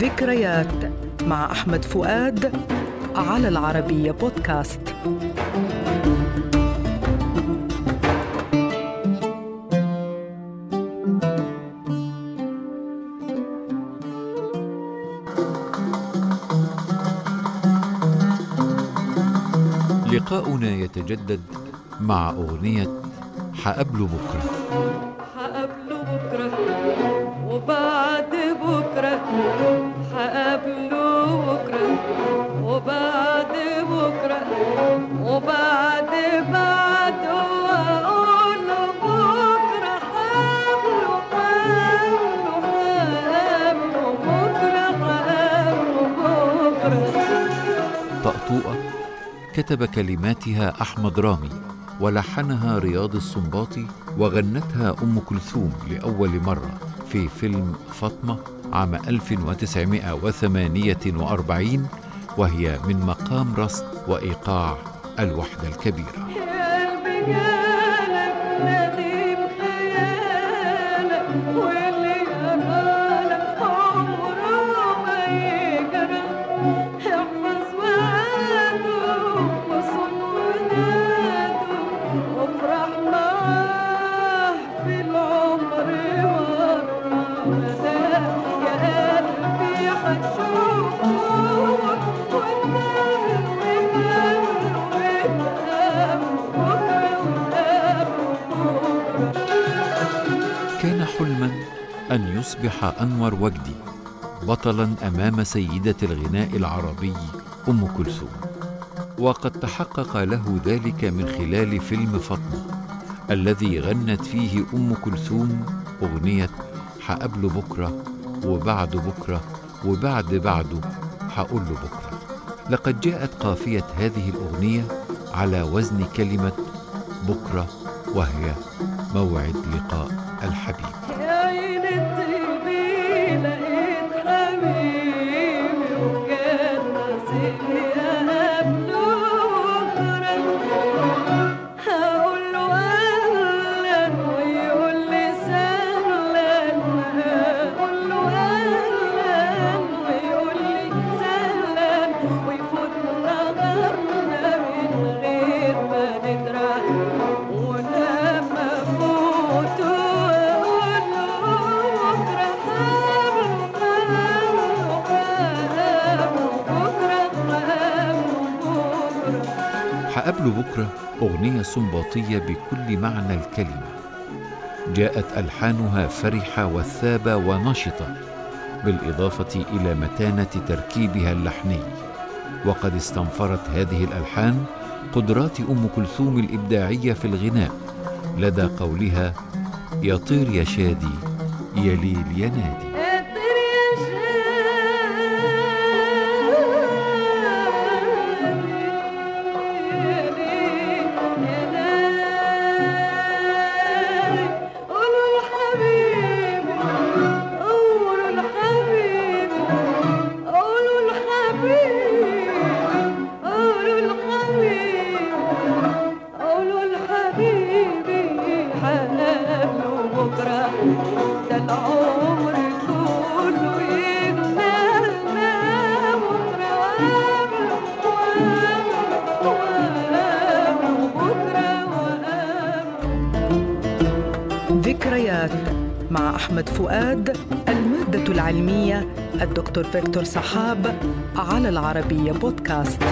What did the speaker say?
ذكريات مع أحمد فؤاد على العربية بودكاست. لقاؤنا يتجدد مع أغنية حقبل بكرة. كتب كلماتها أحمد رامي ولحنها رياض السنباطي وغنتها أم كلثوم لأول مرة في فيلم فاطمة عام 1948 وهي من مقام رصد وإيقاع الوحدة الكبيرة. كان حلما أن يصبح أنور وجدي بطلا أمام سيدة الغناء العربي أم كلثوم. وقد تحقق له ذلك من خلال فيلم فاطمة الذي غنت فيه أم كلثوم أغنية حقبل بكرة وبعد بكرة وبعد بعده حقول له بكرة. لقد جاءت قافية هذه الأغنية على وزن كلمة بكرة وهي موعد لقاء. الحبيب. حقبل بكرة أغنية سنباطية بكل معنى الكلمة. جاءت ألحانها فرحة وثابة ونشطة بالإضافة إلى متانة تركيبها اللحني. وقد استنفرت هذه الألحان قدرات أم كلثوم الإبداعية في الغناء لدى قولها يا طير يا شادي يا ليل يا نادي ذكريات مع أحمد فؤاد المادة العلمية الدكتور فيكتور صحاب على العربية بودكاست.